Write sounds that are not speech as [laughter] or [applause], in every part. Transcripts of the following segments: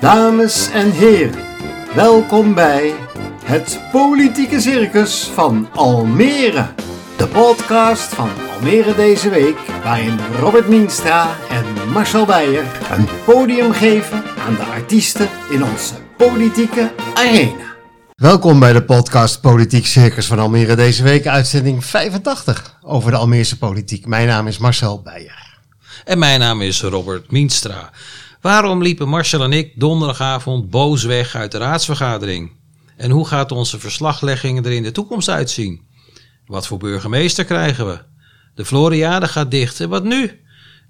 Dames en heren, welkom bij het Politieke Circus van Almere. De podcast van Almere deze week, waarin Robert Mienstra en Marcel Beijer een podium geven aan de artiesten in onze politieke arena. Welkom bij de podcast Politiek Circus van Almere deze week, uitzending 85 over de Almeerse politiek. Mijn naam is Marcel Beijer. En mijn naam is Robert Mienstra. Waarom liepen Marcel en ik donderdagavond boos weg uit de raadsvergadering? En hoe gaat onze verslaglegging er in de toekomst uitzien? Wat voor burgemeester krijgen we? De Floriade gaat dicht. En wat nu?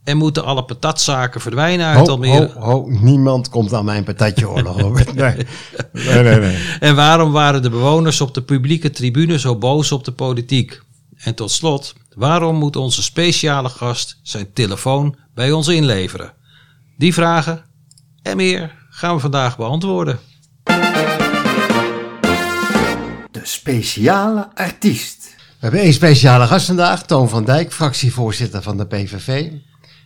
En moeten alle patatzaken verdwijnen uit Ho, Almere? ho, ho, niemand komt aan mijn patatje oorlog, Robert. [laughs] Nee. nee, nee, nee. En waarom waren de bewoners op de publieke tribune zo boos op de politiek? En tot slot, waarom moet onze speciale gast zijn telefoon bij ons inleveren? Die vragen en meer gaan we vandaag beantwoorden. De speciale artiest. We hebben één speciale gast vandaag, Toon van Dijk, fractievoorzitter van de PVV.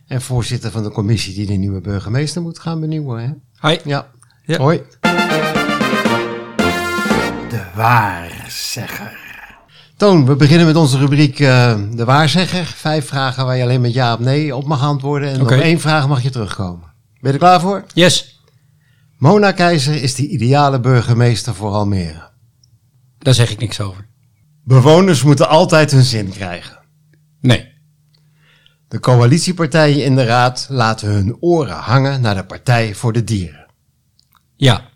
En voorzitter van de commissie die de nieuwe burgemeester moet gaan benieuwen. Hè? Hoi. Ja. Ja. Hoi. De waarzegger. Toon, we beginnen met onze rubriek eh, De waarzegger. Vijf vragen waar je alleen met ja of nee op mag antwoorden. En op één vraag mag je terugkomen. Ben je er klaar voor? Yes, Mona Keizer is de ideale burgemeester voor Almere. daar zeg ik niks over. Bewoners moeten altijd hun zin krijgen. Nee, De coalitiepartijen in de raad laten hun oren hangen naar de Partij voor de Dieren. ja,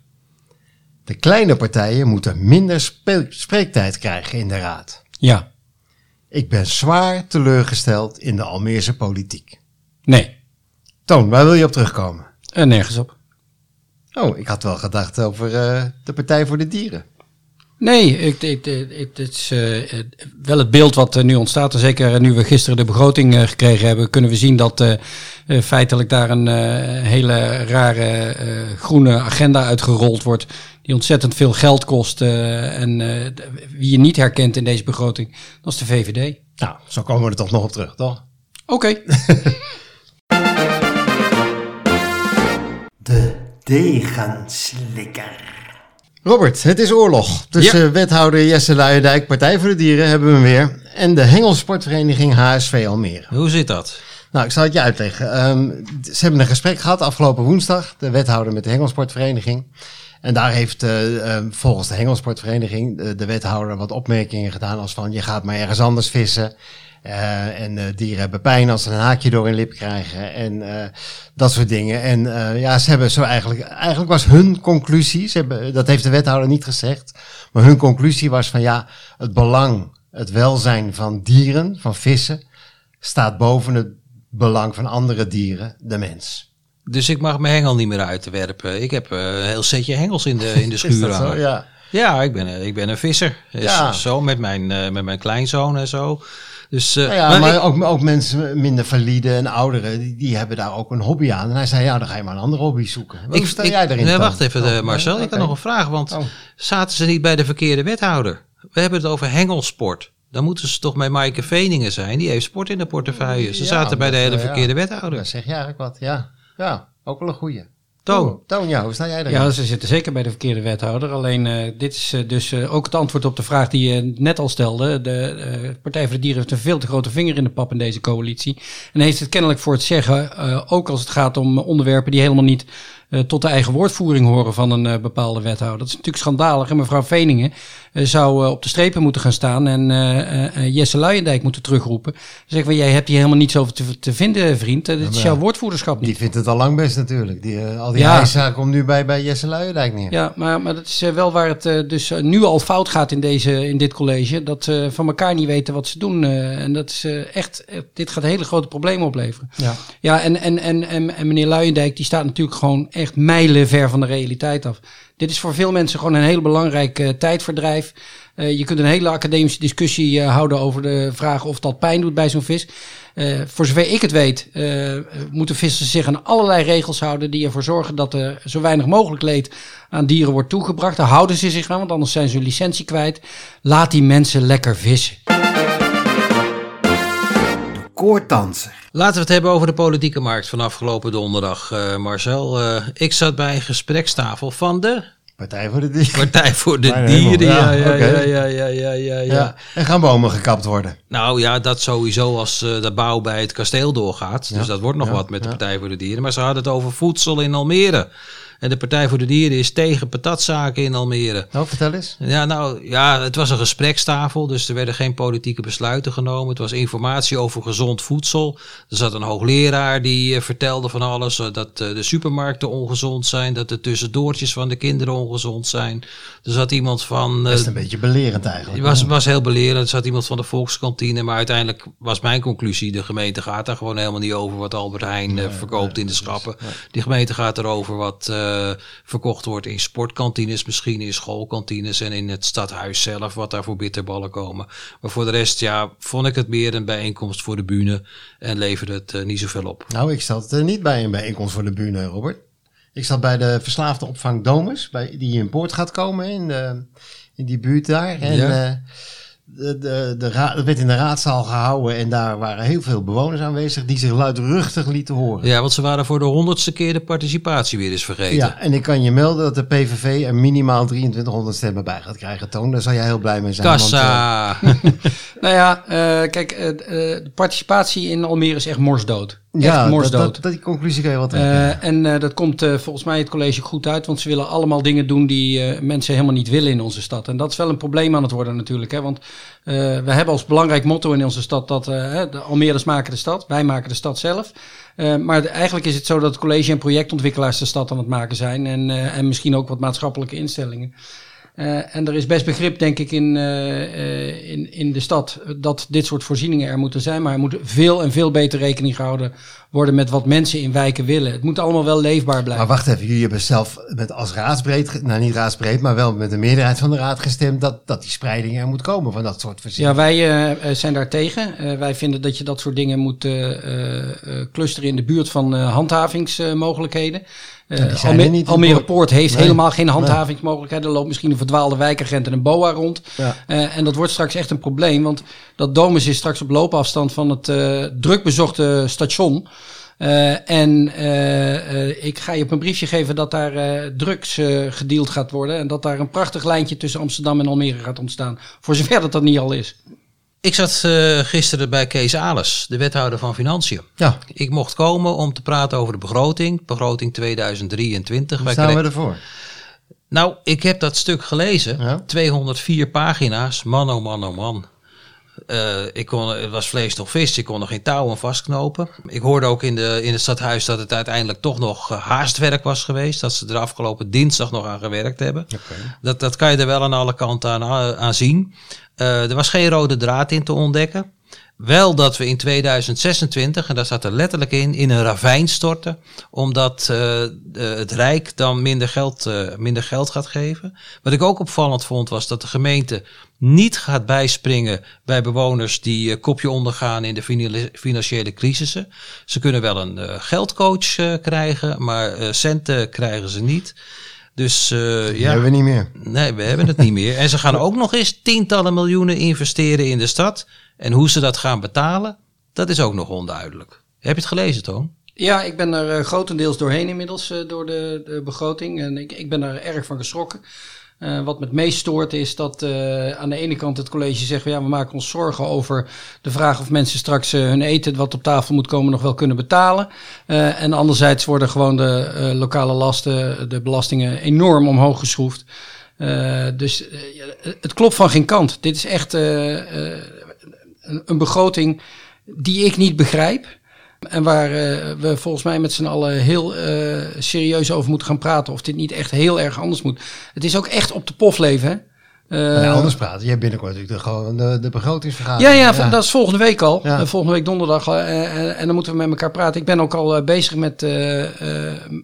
De kleine partijen moeten minder spreektijd krijgen in de raad. ja, Ik ben zwaar teleurgesteld in de Almeerse politiek. nee, Toon, waar wil je op terugkomen? en nergens op. Oh, ik had wel gedacht over eh, de Partij voor de Dieren. Nee, ik, ik, ik- het is eh, eh, wel het beeld wat er nu ontstaat. En zeker nu we gisteren de begroting eh, gekregen hebben, kunnen we zien dat eh, eh, feitelijk daar een eh, hele rare eh, groene agenda uitgerold wordt. Die ontzettend veel geld kost. eh, en eh, wie je niet herkent in deze begroting, dat is de VVD. Nou, zo komen we er toch nog op terug, toch? Oké. [laughs] De degenslikker. Robert, het is oorlog. Tussen wethouder Jesse Luijendijk, Partij voor de Dieren, hebben we hem weer. En de Hengelsportvereniging HSV Almere. Hoe zit dat? Nou, ik zal het je uitleggen. Ehm, ze hebben een gesprek gehad afgelopen woensdag, de wethouder met de Hengelsportvereniging. En daar heeft eh, eh, volgens de Hengelsportvereniging de, de wethouder wat opmerkingen gedaan als van je gaat maar ergens anders vissen. Eh, en eh, dieren hebben pijn als ze een haakje door hun lip krijgen en eh, dat soort dingen. En eh, ja, ze hebben zo eigenlijk, eigenlijk was hun conclusie, ze hebben, dat heeft de wethouder niet gezegd, maar hun conclusie was van ja, het belang, het welzijn van dieren, van vissen, staat boven het belang van andere dieren, de mens. Dus ik mag mijn hengel niet meer uit te werpen. Ik heb eh, een heel setje hengels in de, [laughs] in de schuur dat zo? Ja. Ja, ik ben, eh, ik ben een visser. Dus Ja. Zo met mijn, eh, met mijn kleinzoon en zo. Dus, eh, Nou ja, maar, ik- ook, ook mensen minder valide en ouderen, die, die hebben daar ook een hobby aan. En hij zei, ja, dan ga je maar een andere hobby zoeken. Hoe sta jij daarin? Nee, wacht even, eh, Oh, Marcel. Ik had nog een vraag. Want Oh. zaten ze niet bij de verkeerde wethouder? We hebben het over hengelsport. Dan moeten ze toch bij Maaike Veningen zijn. Die heeft sport in de portefeuille. Ze Ja, zaten bij de dat, hele eh, ja. verkeerde wethouder. Dan zeg je eigenlijk wat, ja. Ja, ook wel een goeie. Toon. Toon, ja, hoe sta jij erin? Ja, ze zitten zeker bij de verkeerde wethouder. Alleen eh, dit is eh, dus eh, ook het antwoord op de vraag die je net al stelde. De Partij voor de Dieren heeft een veel te grote vinger in de pap in deze coalitie. En heeft het kennelijk voor het zeggen, ook als het gaat om onderwerpen die helemaal niet eh, tot de eigen woordvoering horen van een eh, bepaalde wethouder. Dat is natuurlijk schandalig. En mevrouw Veningen eh, zou op de strepen moeten gaan staan en Jesse Luijendijk moeten terugroepen. Zeggen we, jij hebt hier helemaal niets over te, te vinden, vriend. Dit is jouw woordvoerderschap niet. Die vindt het al lang best natuurlijk. Die, al die Ja. komt nu bij, bij Jesse Luijendijk neer. Ja, maar, maar dat is wel waar het dus nu al fout gaat in, deze, in dit college. Dat ze van elkaar niet weten wat ze doen. en dat is echt, dit gaat hele grote problemen opleveren. Ja. Ja, en, en, en, en, en meneer Luijendijk, die staat natuurlijk gewoon echt mijlen ver van de realiteit af. Dit is voor veel mensen gewoon een heel belangrijk eh, tijdverdrijf. Eh, je kunt een hele academische discussie eh, houden over de vraag of dat pijn doet bij zo'n vis. Voor zover ik het weet, moeten vissers zich aan allerlei regels houden die ervoor zorgen dat er zo weinig mogelijk leed aan dieren wordt toegebracht. Daar houden ze zich aan, want anders zijn ze hun licentie kwijt. Laat die mensen lekker vissen. Koorddanser. Laten we het hebben over de politieke markt van afgelopen donderdag, eh, Marcel. Eh, ik zat bij een gesprekstafel van de Partij voor de Dieren. Partij voor de Dieren. Ja, ja, ja, ja, ja, ja, ja, ja, Ja. En gaan bomen gekapt worden. Nou ja, dat sowieso als eh, de bouw bij het kasteel doorgaat. Dus dat wordt nog wat met de. Partij voor de Dieren. Maar ze hadden het over voedsel in Almere. En de Partij voor de Dieren is tegen patatzaken in Almere. Nou, vertel eens. Ja, nou ja, het was een gesprekstafel, dus er werden geen politieke besluiten genomen. Het was informatie over gezond voedsel. Er zat een hoogleraar die eh, vertelde van alles, eh, dat eh, de supermarkten ongezond zijn, dat de tussendoortjes van de kinderen ongezond zijn. Er zat iemand van... Best een beetje belerend eigenlijk. het was, was heel belerend. Er zat iemand van de Volkskantine. Maar uiteindelijk was mijn conclusie: de gemeente gaat daar gewoon helemaal niet over wat Albert Heijn verkoopt in de schappen. Die gemeente gaat erover wat eh, verkocht wordt in sportkantines, misschien in schoolkantines en in het stadhuis zelf, wat daar voor bitterballen komen. Maar voor de rest, ja, vond ik het meer een bijeenkomst voor de bühne en leverde het eh, niet zoveel op. Nou, ik zat er niet bij een bijeenkomst voor de bühne, Robert. Ik zat bij de verslaafde opvang Domus, bij, die in Poort gaat komen, in, de, in die buurt daar. En Ja. De, de, de dat werd in de raadzaal gehouden en daar waren heel veel bewoners aanwezig die zich luidruchtig lieten horen. Ja, want ze waren voor de honderdste keer de participatie weer eens vergeten. Ja, en ik kan je melden dat de PVV er minimaal 2300 stemmen bij gaat krijgen, Toon. Daar zal jij heel blij mee zijn. want, eh, Kassa! [laughs] Nou ja, eh, kijk, eh, de participatie in Almere is echt morsdood. Ja, dat, dat, dat, die conclusie kan je wel trekken. Eh, en eh, dat komt eh, volgens mij het college goed uit, want ze willen allemaal dingen doen die mensen helemaal niet willen in onze stad. En dat is wel een probleem aan het worden natuurlijk. Hè? Want we hebben als belangrijk motto in onze stad dat hè, de Almeerders maken de stad, wij maken de stad zelf. Eh, maar de- eigenlijk is het zo dat het college en projectontwikkelaars de stad aan het maken zijn. En, eh, en misschien ook wat maatschappelijke instellingen. Eh, en er is best begrip, denk ik, in, eh, eh, in, in de stad dat dit soort voorzieningen er moeten zijn. Maar er moet veel en veel beter rekening gehouden worden met wat mensen in wijken willen. Het moet allemaal wel leefbaar blijven. Maar wacht even, jullie hebben zelf met als raadsbreed, nou niet raadsbreed, maar wel met de meerderheid van de raad gestemd dat, dat die spreiding er moet komen van dat soort Ja, voorzieningen. wij eh, eh, zijn daar tegen. Wij vinden dat je dat soort dingen moet clusteren in de buurt van handhavingsmogelijkheden. Eh, Alme- er niet Almere Poort. Heeft Nee. helemaal geen handhavingsmogelijkheden. Er loopt misschien een verdwaalde wijkagent en een boa rond. Ja. Eh, en dat wordt straks echt een probleem, want dat Domus is straks op loopafstand van het eh drukbezochte station. En ik ga je op een briefje geven dat daar drugs gedeeld gaat worden. En dat daar een prachtig lijntje tussen Amsterdam en Almere gaat ontstaan. Voor zover dat dat niet al is. Ik zat eh, gisteren bij Kees Ales, de wethouder van Financiën. Ja, Ik mocht komen om te praten over de begroting, begroting 2023. hoe Wij staan we ervoor? Nou, ik heb dat stuk gelezen. Ja. 204 pagina's. Man, oh man, oh man. Eh, ik kon, het was vlees nog vis. Ik kon er geen touw aan vastknopen. Ik hoorde ook in, de, in het stadhuis dat het uiteindelijk toch nog eh, haastwerk was geweest. Dat ze er afgelopen dinsdag nog aan gewerkt hebben. Dat, dat kan je er wel aan alle kanten aan, aan zien. Eh, er was geen rode draad in te ontdekken. Wel dat we in 2026, en daar staat er letterlijk in, in een ravijn storten. Omdat eh, het Rijk dan minder geld, eh, minder geld gaat geven. Wat ik ook opvallend vond, was dat de gemeente niet gaat bijspringen bij bewoners die eh, kopje ondergaan in de fina- financiële crisissen. Ze kunnen wel een geldcoach krijgen, maar centen krijgen ze niet. Dus eh, Die ja. hebben we niet meer. Nee, we hebben het niet meer. En ze gaan ook nog eens tientallen miljoenen investeren in de stad. En hoe ze dat gaan betalen, dat is ook nog onduidelijk. Heb je het gelezen, Toon? Ja, ik ben er eh, grotendeels doorheen inmiddels eh, door de, de begroting. En ik, ik ben er erg van geschrokken. Eh, wat me het meest stoort is dat eh, aan de ene kant het college zegt... ja, we maken ons zorgen over de vraag of mensen straks eh, hun eten... wat op tafel moet komen nog wel kunnen betalen. En anderzijds worden gewoon de lokale lasten, de belastingen enorm omhoog geschroefd. Dus het klopt van geen kant. Dit is echt een begroting die ik niet begrijp... En waar eh, we volgens mij met z'n allen heel eh, serieus over moeten gaan praten. Of dit niet echt heel erg anders moet. Het is ook echt op de pof leven. Hè? Eh, anders praten. Je hebt binnenkort natuurlijk de, gewoon de, de begrotingsvergadering. ja, ja, dat is volgende week al. Ja. Volgende week donderdag. eh, en dan moeten we met elkaar praten. Ik ben ook al bezig met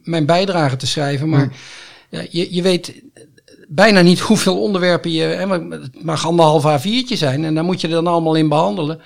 mijn bijdrage te schrijven. Maar ja, je, je weet bijna niet [laughs] hoeveel onderwerpen je... Hè, maar het mag anderhalf A4'tje zijn. En daar moet je er dan allemaal in behandelen.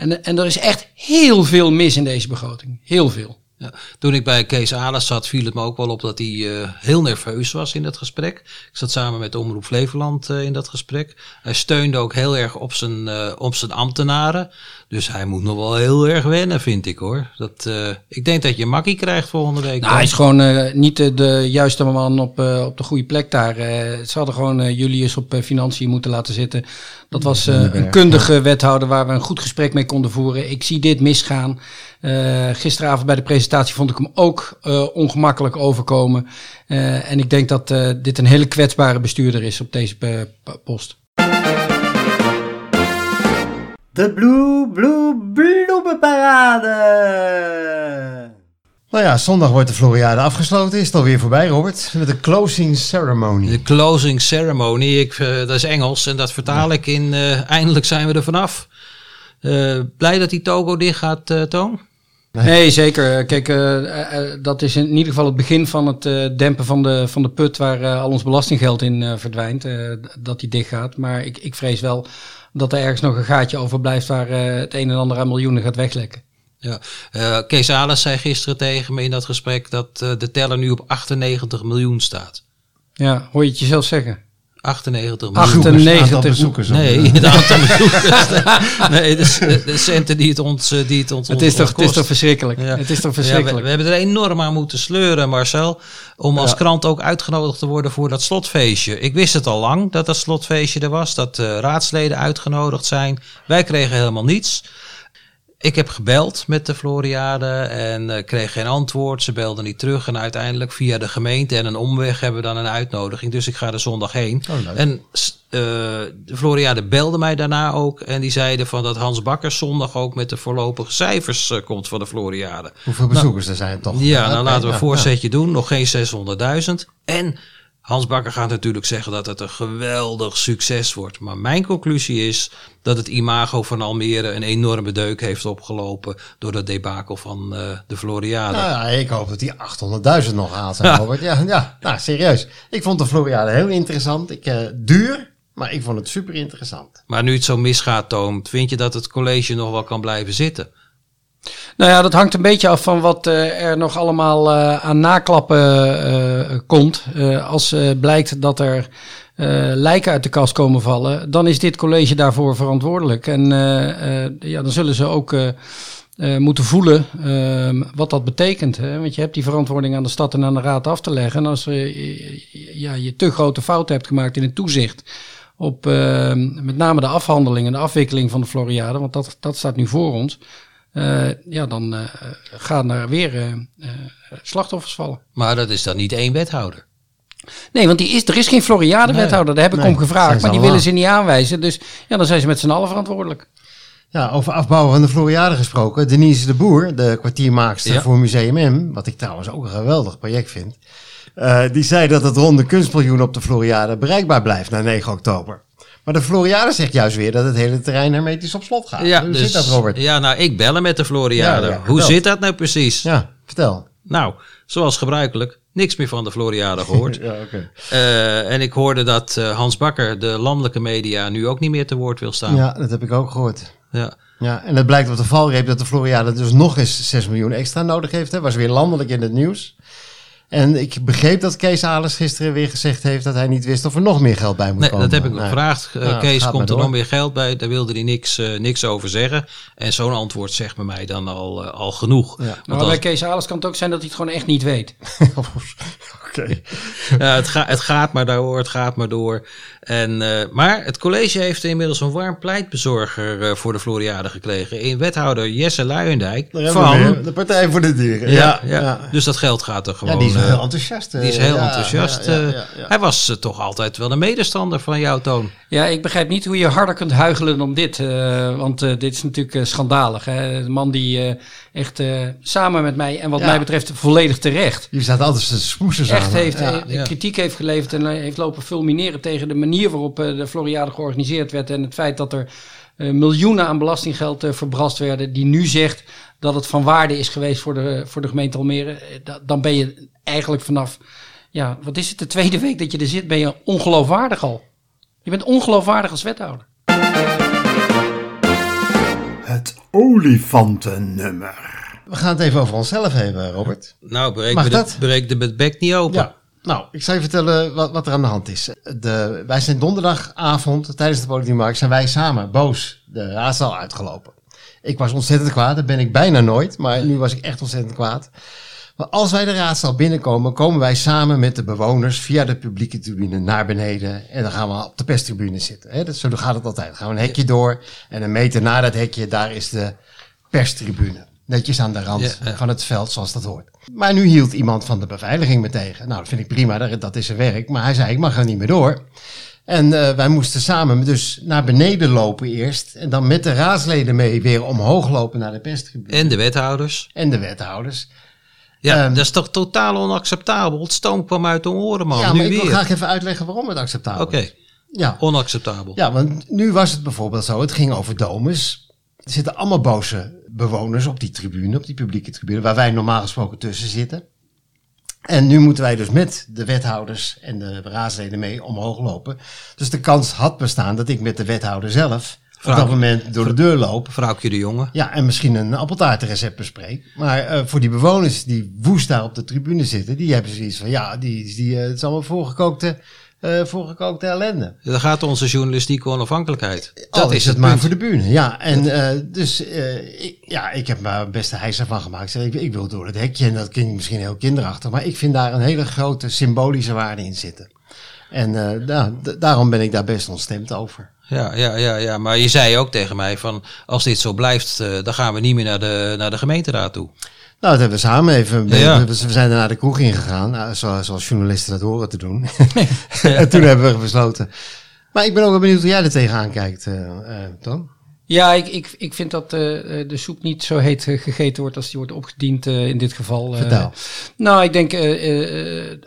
En, en er is echt heel veel mis in deze begroting. Heel veel. Ja, toen ik bij Kees Alers zat, viel het me ook wel op dat hij eh, heel nerveus was in dat gesprek. Ik zat samen met Omroep Flevoland eh, in dat gesprek. Hij steunde ook heel erg op zijn, eh, op zijn ambtenaren. Dus hij moet nog wel heel erg wennen, vind ik hoor. Dat, eh, ik denk dat je makkie krijgt volgende week. Nou, hij is gewoon eh, niet de, de juiste man op, eh, op de goede plek daar. Eh, ze hadden gewoon eh, Julius op eh, financiën moeten laten zitten. Dat was eh, een kundige wethouder waar we een goed gesprek mee konden voeren. Ik zie dit misgaan. Eh, gisteravond bij de presentatie vond ik hem ook eh, ongemakkelijk overkomen. Eh, en ik denk dat eh, dit een hele kwetsbare bestuurder is op deze post. De Blue Blue Bloemenparade. Nou ja, zondag wordt de Floriade afgesloten. Is het alweer voorbij, Robert? Met de closing ceremony. De closing ceremony, ik, eh, dat is Engels en dat vertaal ik in eh, eindelijk zijn we er vanaf. Eh, blij dat die Togo dicht gaat, eh, Toon? Nee, zeker. Kijk, dat is in ieder geval het begin van het eh, dempen van de, van de put waar eh, al ons belastinggeld in eh, verdwijnt. eh, dat die dicht gaat. Maar ik, ik vrees wel dat er ergens nog een gaatje overblijft waar eh, het een en ander aan miljoenen gaat weglekken. Ja. Eh, Kees Alers zei gisteren tegen me in dat gesprek dat eh, de teller nu op 98 miljoen staat. Ja, hoor je het jezelf zeggen? 98 miljoen. 98 Aantal bezoekers. Nee, het aantal bezoekers. [laughs] nee, de, c- de centen die het ons, eh, die het ons Het is, toch, het is toch verschrikkelijk? Ja. Het is toch Ja, we, verschrikkelijk? we hebben er enorm aan moeten sleuren, Marcel. Om als krant ook uitgenodigd te worden voor dat slotfeestje. Ik wist het al lang dat dat slotfeestje er was. Dat de raadsleden uitgenodigd zijn. Wij kregen helemaal niets. Ik heb gebeld met de Floriade en eh, kreeg geen antwoord. Ze belden niet terug. En uiteindelijk via de gemeente en een omweg hebben we dan een uitnodiging. Dus ik ga er zondag heen. Oh, en eh, de Floriade belde mij daarna ook. En die zeiden van dat Hans Bakker zondag ook met de voorlopige cijfers eh, komt van de Floriade. Hoeveel bezoekers er zijn toch? Ja, nou laten we een voorzetje doen. Nog geen 600.000. En Hans Bakker gaat natuurlijk zeggen dat het een geweldig succes wordt. Maar mijn conclusie is dat het imago van Almere een enorme deuk heeft opgelopen door dat debakel van eh, de Floriade. Nou ja, ik hoop dat die 800.000 nog haalt zijn, Robert. Ja, ja, nou serieus. Ik vond de Floriade heel interessant. Ik, eh, duur, maar ik vond het super interessant. Maar nu het zo misgaat, Toom, vind je dat het college nog wel kan blijven zitten? Nou ja, dat hangt een beetje af van wat eh, er nog allemaal eh, aan naklappen eh, komt. Als blijkt dat er lijken uit de kast komen vallen, dan is dit college daarvoor verantwoordelijk. En ja, dan zullen ze ook moeten voelen ehm, wat dat betekent. Hè? Want je hebt die verantwoording aan de stad en aan de raad af te leggen. En als eh, ja, je te grote fouten hebt gemaakt in het toezicht op eh, met name de afhandeling en de afwikkeling van de Floriade, want dat, dat staat nu voor ons. Eh, ja, dan eh, gaan er weer eh, slachtoffers vallen. Maar dat is dan niet één wethouder. Nee, want die is, er is geen Floriade-wethouder. Daar heb ik Nee, om gevraagd, maar die willen ze niet aanwijzen. Dus ja, dan zijn ze met z'n allen verantwoordelijk. Ja, over afbouwen van de Floriade gesproken. Denise de Boer, de kwartiermaakster Ja. voor Museum M, wat ik trouwens ook een geweldig project vind. eh, die zei dat het ronde kunstmiljoen op de Floriade bereikbaar blijft na 9 oktober. Maar de Floriade zegt juist weer dat het hele terrein hermetisch op slot gaat. Hoe zit dat, Robert? Ja, nou, ik bellen met de Floriade. Ja, ja, Hoe zit dat nou precies? Ja, vertel. Nou, zoals gebruikelijk, niks meer van de Floriade gehoord. [laughs] Ja. Eh, en ik hoorde dat eh, Hans Bakker, de landelijke media, nu ook niet meer te woord wil staan. Ja, dat heb ik ook gehoord. Ja. Ja, en het blijkt op de valreep dat de Floriade dus nog eens 6 miljoen extra nodig heeft. Hè. Was weer landelijk in het nieuws. En ik begreep dat Kees Alers gisteren weer gezegd heeft dat hij niet wist of er nog meer geld bij moet Nee, komen. dat heb ik Nou, gevraagd. Eh, Ja, Kees, komt er nog meer geld bij? Daar wilde hij niks, eh, niks over zeggen. En zo'n antwoord zegt bij mij dan al, eh, al genoeg. Ja. Want Maar als- bij Kees Alers kan het ook zijn dat hij het gewoon echt niet weet. [laughs] Oké. Ja, het, ga, het gaat maar door, het gaat maar door. En, eh, maar het college heeft inmiddels een warm pleitbezorger eh, voor de Floriade gekregen. In wethouder Jesse Luijendijk. Van, de Partij voor de Dieren. ja, ja, Dus dat geld gaat er gewoon... Is eh, heel enthousiast. eh, die is heel ja, enthousiast. ja, ja, eh. ja, ja. Hij was eh, toch altijd wel een medestander van jou, Toon. Ja, ik begrijp niet hoe je harder kunt huigelen dan dit. eh, want eh, dit is natuurlijk eh, schandalig. Hè? De man die eh, echt eh, samen met mij, en wat Ja. mij betreft volledig terecht, Je staat altijd te smoesen samen. echt heeft, Ja. eh, ja. kritiek heeft geleverd en eh, heeft lopen fulmineren tegen de manier waarop eh, de Floriade georganiseerd werd. En het feit dat er eh, miljoenen aan belastinggeld eh, verbrast werden. Die nu zegt dat het van waarde is geweest voor de, voor de gemeente Almere. Eh, da- dan ben je eigenlijk vanaf, ja, wat is het, de tweede week dat je er zit, ben je ongeloofwaardig al. Je bent ongeloofwaardig als wethouder. Het olifantennummer. we gaan het even over onszelf hebben, Robert. Nou, breek, Mag dat? de, breek de met bek niet open. Ja. Nou, ik zal je vertellen wat, wat er aan de hand is. De, wij zijn donderdagavond, tijdens de politieke markt, zijn wij samen boos de raadzaal uitgelopen. Ik was ontzettend kwaad, dat ben ik bijna nooit, maar nu was ik echt ontzettend kwaad. Maar als wij de raadzaal binnenkomen, komen wij samen met de bewoners via de publieke tribune naar beneden. En dan gaan we op de perstribune zitten. Hè? Dat, zo gaat het altijd. Dan gaan we een hekje door en een meter na dat hekje, daar is de perstribune. Netjes aan de rand Ja, ja. van het veld, zoals dat hoort. Maar nu hield iemand van de beveiliging me tegen. Nou, dat vind ik prima, dat, is zijn werk. Maar hij zei, ik mag er niet meer door. En eh, wij moesten samen dus naar beneden lopen eerst. En dan met de raadsleden mee weer omhoog lopen naar de perstribune. En de wethouders. En de wethouders. Ja, Ehm, dat is toch totaal onacceptabel. Het stoom kwam uit de oren, man. ja, nu maar ik wil weer. graag even uitleggen waarom het acceptabel Oké, is. Ja. onacceptabel. ja, want nu was het bijvoorbeeld zo, het ging over domus. Er zitten allemaal boze bewoners op die tribune, op die publieke tribune, waar wij normaal gesproken tussen zitten. En nu moeten wij dus met de wethouders en de raadsleden mee omhoog lopen. Dus de kans had bestaan dat ik met de wethouder zelf op dat moment door de deur loop. Vrouwtje de jongen. Ja, en misschien een appeltaartenrecept bespreek. Maar eh, voor die bewoners die woest daar op de tribune zitten, die hebben zoiets van, ja, die, die, eh, het is allemaal voorgekookte, eh, voorgekookte ellende. Dan gaat onze journalistieke onafhankelijkheid. Dat Dat is het maar voor de bühne. Ja, en dus ik, ja, ik heb mijn beste hijs ervan gemaakt. Ik, ik, ik wil door het hekje en dat klinkt misschien heel kinderachtig, maar ik vind daar een hele grote symbolische waarde in zitten. En nou, daarom ben ik daar best ontstemd over. Ja, ja, ja, ja, maar je zei ook tegen mij van als dit zo blijft, eh, dan gaan we niet meer naar de, naar de gemeenteraad toe. Nou, dat hebben we samen even. Ja. We, we zijn er naar de kroeg ingegaan, nou, zoals, zoals journalisten dat horen te doen. [laughs] en toen hebben we besloten. Maar ik ben ook wel benieuwd hoe jij er tegenaan kijkt, eh eh, Toon. Ja, ik, ik, ik vind dat eh, eh, de soep niet zo heet eh, gegeten wordt als die wordt opgediend eh, in dit geval. eh. Vertel. nou, ik denk eh, eh,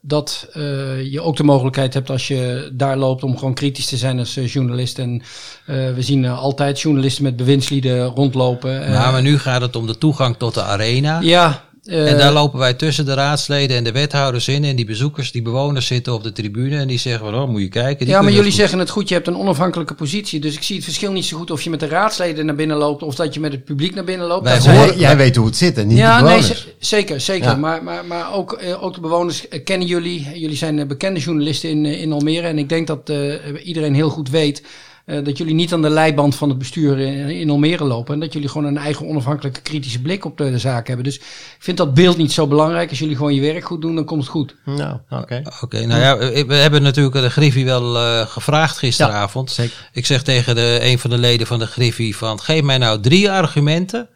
dat eh, je ook de mogelijkheid hebt als je daar loopt om gewoon kritisch te zijn als eh, journalist. En eh, we zien altijd journalisten met bewindslieden rondlopen. Nou, maar nu gaat het om de toegang tot de arena. ja. Eh, En daar lopen wij tussen de raadsleden en de wethouders in. En die bezoekers, die bewoners zitten op de tribune. En die zeggen van, oh, moet je kijken. die ja, maar jullie het zeggen het goed, je hebt een onafhankelijke positie. Dus ik zie het verschil niet zo goed of je met de raadsleden naar binnen loopt of dat je met het publiek naar binnen loopt. Wij Dat horen- zijn- Jij, weet hoe het zit en niet ja, de nee, bewoners. z- zeker, zeker. Ja. Maar, maar, maar ook, eh, ook de bewoners eh, kennen jullie. Jullie zijn eh, bekende journalisten in, eh, in Almere. En ik denk dat eh, iedereen heel goed weet eh, dat jullie niet aan de leiband van het bestuur in, in Almere lopen. En dat jullie gewoon een eigen onafhankelijke kritische blik op de, de zaak hebben. Dus ik vind dat beeld niet zo belangrijk. Als jullie gewoon je werk goed doen, dan komt het goed. Nou, oké. Oké, nou ja, we hebben natuurlijk de Griffie wel eh, gevraagd gisteravond. zeker. Ik zeg tegen de, een van de leden van de Griffie van, geef mij nou drie argumenten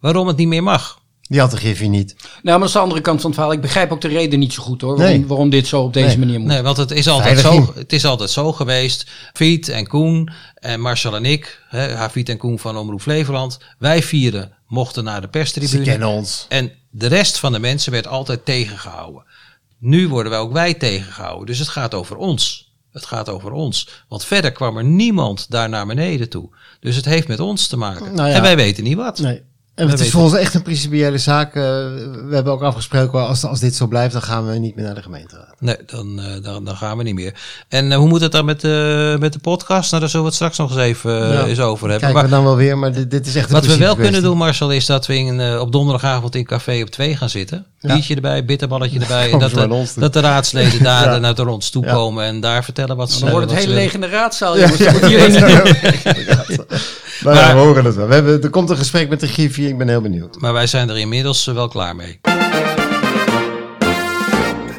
waarom het niet meer mag. Die had de Griffie niet. Nou, maar dat is de andere kant van het verhaal. Ik begrijp ook de reden niet zo goed hoor. Waarom, Nee. waarom dit zo op deze Nee. manier moet. Nee, want het is altijd, zo, het is altijd zo geweest. Fiet en Koen en Marcel en ik, hè, en Koen van Omroep Flevoland, wij vieren mochten naar de Ze perstribune. kennen ons. En de rest van de mensen werd altijd tegengehouden. Nu worden wij ook wij tegengehouden. Dus het gaat over ons. Het gaat over ons. Want verder kwam er niemand daar naar beneden toe. Dus het heeft met ons te maken. Nou ja. En wij weten niet wat. Nee. En het is ons echt een principiële zaak. Eh, we hebben ook afgesproken, als, als dit zo blijft, dan gaan we niet meer naar de gemeenteraad. Nee, dan, eh, dan, dan gaan we niet meer. En eh, hoe moet het dan met, eh, met de podcast? Nou, daar zullen we het straks nog eens even Ja. eens over hebben. Kijken Maar we dan wel weer, maar dit, dit is echt een wat we wel kunnen doen. Marcel, is dat we in, eh, op donderdagavond in Café op 2 gaan zitten. Ja. Biertje erbij, bitterballetje erbij. En dat, de, dat de raadsleden daar Ja. naar ons toe Ja. komen en daar vertellen wat ze Dan wordt het hele ze leeg in de raadzaal. Ja, jongens. [laughs] [laughs] ja. Maar we horen het wel. We hebben, er komt een gesprek met de Griffie, ik ben heel benieuwd. Maar wij zijn er inmiddels eh, wel klaar mee. De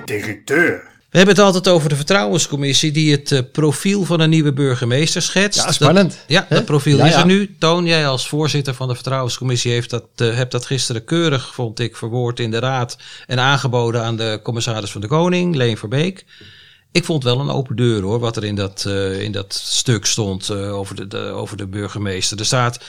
directeur. We hebben het altijd over de vertrouwenscommissie die het eh, profiel van een nieuwe burgemeester schetst. Ja, spannend. Dat, ja, dat profiel Ja, is ja. er nu. Toon, jij als voorzitter van de vertrouwenscommissie heeft dat, eh, hebt dat gisteren keurig, vond ik, verwoord in de raad en aangeboden aan de commissaris van de Koning, Leen Verbeek. Ik vond wel een open deur hoor, wat er in dat, eh, in dat stuk stond eh, over, de, over de burgemeester. Er staat,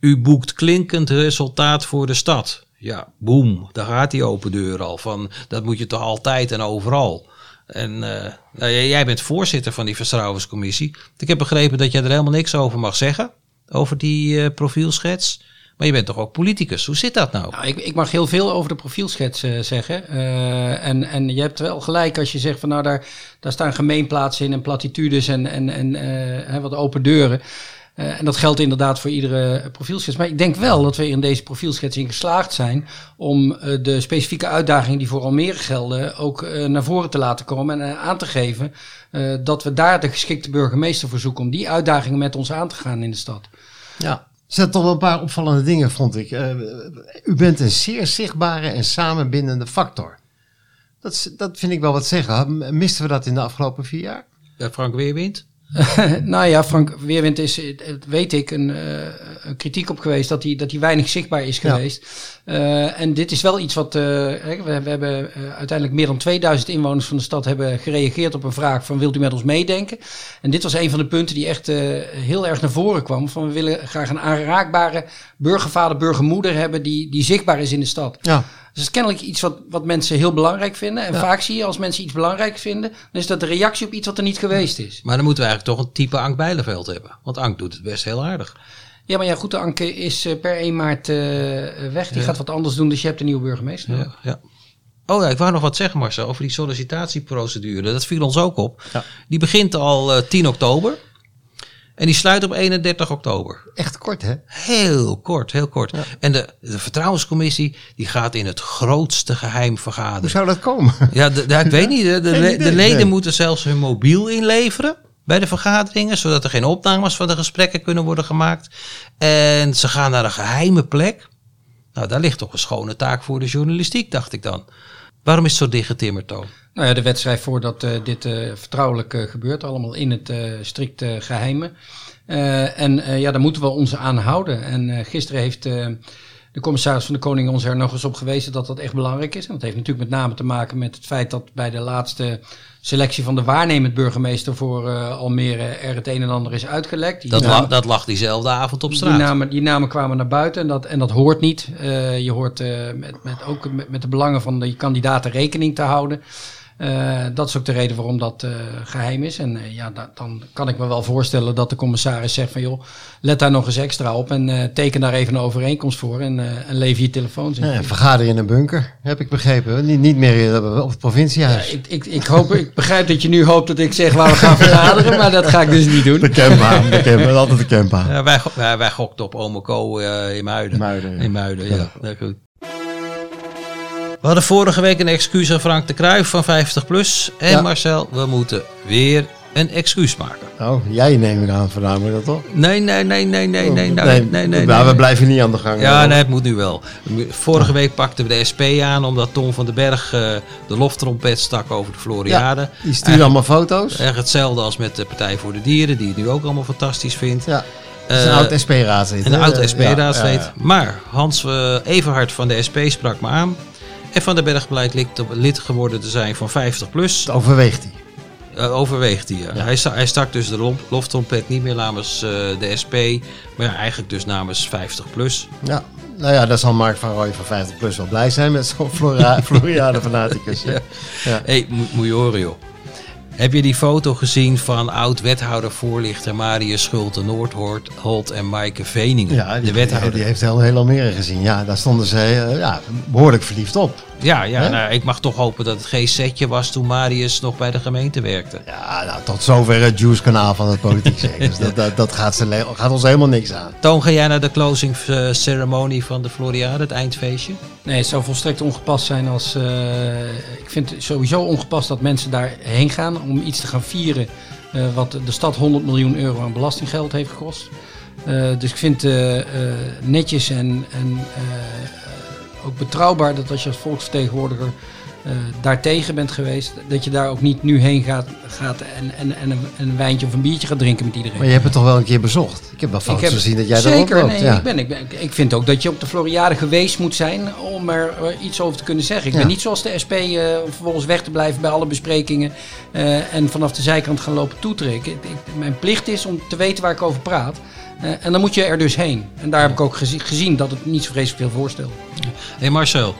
u boekt klinkend resultaat voor de stad. Ja, boem, daar gaat die open deur al. Van, dat moet je toch altijd en overal. En eh, nou, jij- bent voorzitter van die vertrouwenscommissie. Ik heb begrepen dat jij er helemaal niks over mag zeggen, over die profielschets. Maar je bent toch ook politicus? Hoe zit dat nou? Nou, ik, ik mag heel veel over de profielschets eh, zeggen. Eh, en, en je hebt wel gelijk als je zegt van nou daar, daar staan gemeenplaatsen in en platitudes en, en, en eh, hè, wat open deuren. En dat geldt inderdaad voor iedere profielschets. Maar ik denk wel dat we in deze profielschets in geslaagd zijn om de specifieke uitdagingen die voor Almere gelden ook naar voren te laten komen en aan te geven dat we daar de geschikte burgemeester voor zoeken om die uitdagingen met ons aan te gaan in de stad. Ja. Zijn toch wel een paar opvallende dingen, vond ik. u bent een zeer zichtbare en samenbindende factor. Dat, dat vind ik wel wat zeggen. Misten we dat in de afgelopen vier jaar? Eh, Frank Weerwind? [laughs] nou ja, Frank Weerwind is, eh, weet ik, een, eh, een kritiek op geweest dat hij, dat hij weinig zichtbaar is Ja. geweest. Eh, en dit is wel iets wat, we, we hebben uiteindelijk meer dan 2000 inwoners van de stad hebben gereageerd op een vraag van wilt u met ons meedenken? En dit was een van de punten die echt heel erg naar voren kwam. Van we willen graag een aanraakbare burgervader, burgermoeder hebben die, die zichtbaar is in de stad. Ja. Dus dat is kennelijk iets wat, wat mensen heel belangrijk vinden. En Ja. vaak zie je als mensen iets belangrijk vinden, dan is dat de reactie op iets wat er niet geweest is. Maar dan moeten we eigenlijk toch een type Ank Bijleveld hebben. Want Ank doet het best heel aardig. Ja, maar ja, goed, de Anke is eh, per 1 maart eh, weg. Die Ja. gaat wat anders doen, dus je hebt een nieuwe burgemeester. Ja, ja. Oh ja, ik wou nog wat zeggen Marcel over die sollicitatieprocedure. Dat viel ons ook op. Ja. Die begint al eh, 10 oktober. En die sluit op 31 oktober. Echt kort, hè? Heel kort, heel kort. En de, de vertrouwenscommissie die gaat in het grootste geheim Hoe vergaderen. zou dat komen? Ja, de, de- ik weet niet. De, de, leden nee. moeten zelfs hun mobiel inleveren bij de vergaderingen, zodat er geen opnames van de gesprekken kunnen worden gemaakt. En ze gaan naar een geheime plek. Nou, daar ligt toch een schone taak voor de journalistiek, dacht ik dan. Waarom is het zo dichtgetimmerd, Toon? Nou ja, de wet schrijft voor dat eh, dit eh, vertrouwelijk gebeurt, allemaal in het eh strikt eh, geheime. Eh, en ja, daar moeten we ons aan houden. En gisteren heeft de commissaris van de Koning ons er nog eens op gewezen dat dat echt belangrijk is. En dat heeft natuurlijk met name te maken met het feit dat bij de laatste selectie van de waarnemend burgemeester voor eh, Almere er het een en ander is uitgelekt. Die Dat, namen- la- dat lag diezelfde avond op Die straat. namen, die namen kwamen naar buiten en dat, en dat hoort niet. Eh, je hoort eh, met, met, ook met, met de belangen van de kandidaten rekening te houden. Eh, dat is ook de reden waarom dat eh, geheim is. En eh, ja, da- dan kan ik me wel voorstellen dat de commissaris zegt van joh, let daar nog eens extra op en eh, teken daar even een overeenkomst voor en, eh, en lever je telefoons in. Ja, vergaderen in een bunker, heb ik begrepen. Niet, niet meer in- op het provinciehuis. ik, ik, ik, hoop, ik begrijp dat je nu hoopt dat ik zeg waar we gaan vergaderen, maar dat ga ik dus niet doen. De campbaan, de campbaan, altijd de campbaan. Ja, wij, wij, wij gokten op Omeco eh in Muiden. Muiden, ja. In Muiden, ja. ja. We hadden vorige week een excuus aan Frank de Kruijf van 50PLUS. En Ja. Marcel, we moeten weer een excuus maken. Oh, jij neemt ik aan voornamelijk dat toch? Nee, nee, nee, nee, nee, nee, nou, nee, nee, nee. Nou, we blijven niet aan de gang. Ja, nee, het moet nu wel. Vorige week pakten we de SP aan omdat Tom van den Berg eh, de loftrompet stak over de Floriade. Die sturen allemaal foto's. Echt hetzelfde als met de Partij voor de Dieren, die het nu ook allemaal fantastisch vindt. Ja, is een Eh, oud SP-raadslid. Een oud Ja, SP-raadslid. ja, ja. Maar Hans uh, Everhard van de SP sprak me aan. En Van den Berg blijkt lid, lid geworden te zijn van 50 plus. Dat overweegt hij. Uh, overweegt hij. Ja. Hij, hij stak dus de loftrompet niet meer namens uh, de SP. Maar ja, eigenlijk dus namens 50 plus. Ja, nou ja, daar zal Mark van Rooij van 50 plus wel blij zijn met zo'n [laughs] Floriade fanaticus. Ja. Ja. Hé, hey, mo- moet je horen joh. Heb je die foto gezien van oud-wethouder voorlichter Marius Schulte Noordholt en Maaike Veningen? Ja, die, de wethouder. die heeft heel, heel Almere gezien. Ja, daar stonden ze eh, ja, behoorlijk verliefd op. Ja, ja nou, ik mag toch hopen dat het geen setje was toen Marius nog bij de gemeente werkte. Ja, nou, tot zover het Juice-kanaal van het politiek zeggen. Dus dat, [laughs] dat, dat gaat, ze gaat ons helemaal niks aan. Toon, ga jij naar de closing eh, ceremony van de Floriade, het eindfeestje? Nee, het zou volstrekt ongepast zijn als. eh, ik vind het sowieso ongepast dat mensen daarheen gaan om iets te gaan vieren. eh, wat de stad 100 miljoen euro aan belastinggeld heeft gekost. Eh, dus ik vind het netjes en, en eh, ook betrouwbaar dat als je als volksvertegenwoordiger daartegen bent geweest, dat je daar ook niet nu heen gaat, gaat en, en, en, een, en een wijntje of een biertje gaat drinken met iedereen. Maar je hebt het toch wel een keer bezocht? Ik heb wel foto's heb- gezien dat jij Zeker, erop loopt. nee, ja. ik, ben, ik, ben, ik- vind ook dat je op de Floriade geweest moet zijn om er eh, iets over te kunnen zeggen. Ik Ja. ben niet zoals de SP eh, vervolgens weg te blijven bij alle besprekingen eh, en vanaf de zijkant gaan lopen toetrekken. Ik- ik- mijn plicht is om te weten waar ik over praat. Eh, en dan moet je er dus heen. En daar heb ik ook gezi- gezien dat het niet zo vreselijk veel voorstelt. Hé hey Marcel,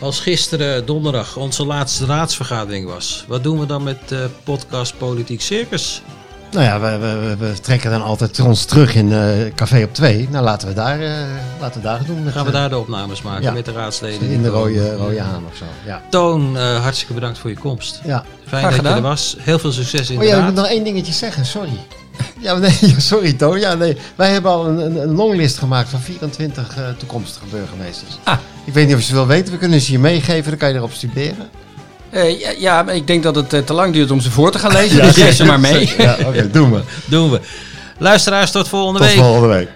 als gisteren donderdag onze laatste raadsvergadering was, wat doen we dan met de podcast Politiek Circus? Nou ja, we, we, we- trekken dan altijd ons terug in eh, Café op 2. Nou, laten we daar, eh, laten we daar doen. Met, Gaan we daar de opnames maken Ja. met de raadsleden? in de rode, rode haan of zo. Ja. Toon, hartstikke bedankt voor je komst. ja. Fijn Graag dat je er was. Heel veel succes in Oh de ja, ik moet nog één dingetje zeggen, sorry. Ja, nee, [laughs] sorry Toon. Ja, nee. Wij hebben al een, een, longlist gemaakt van 24 eh, toekomstige burgemeesters. Ah. Ik weet niet of je ze wil weten. We kunnen ze je meegeven. Dan kan je erop studeren. Eh, ja, ja, maar ik denk dat het eh, te lang duurt om ze voor te gaan lezen. [laughs] dus lees ze maar mee. Ja, oké, doen we. [laughs] Doen we. Luisteraars, tot volgende Tot week. volgende week.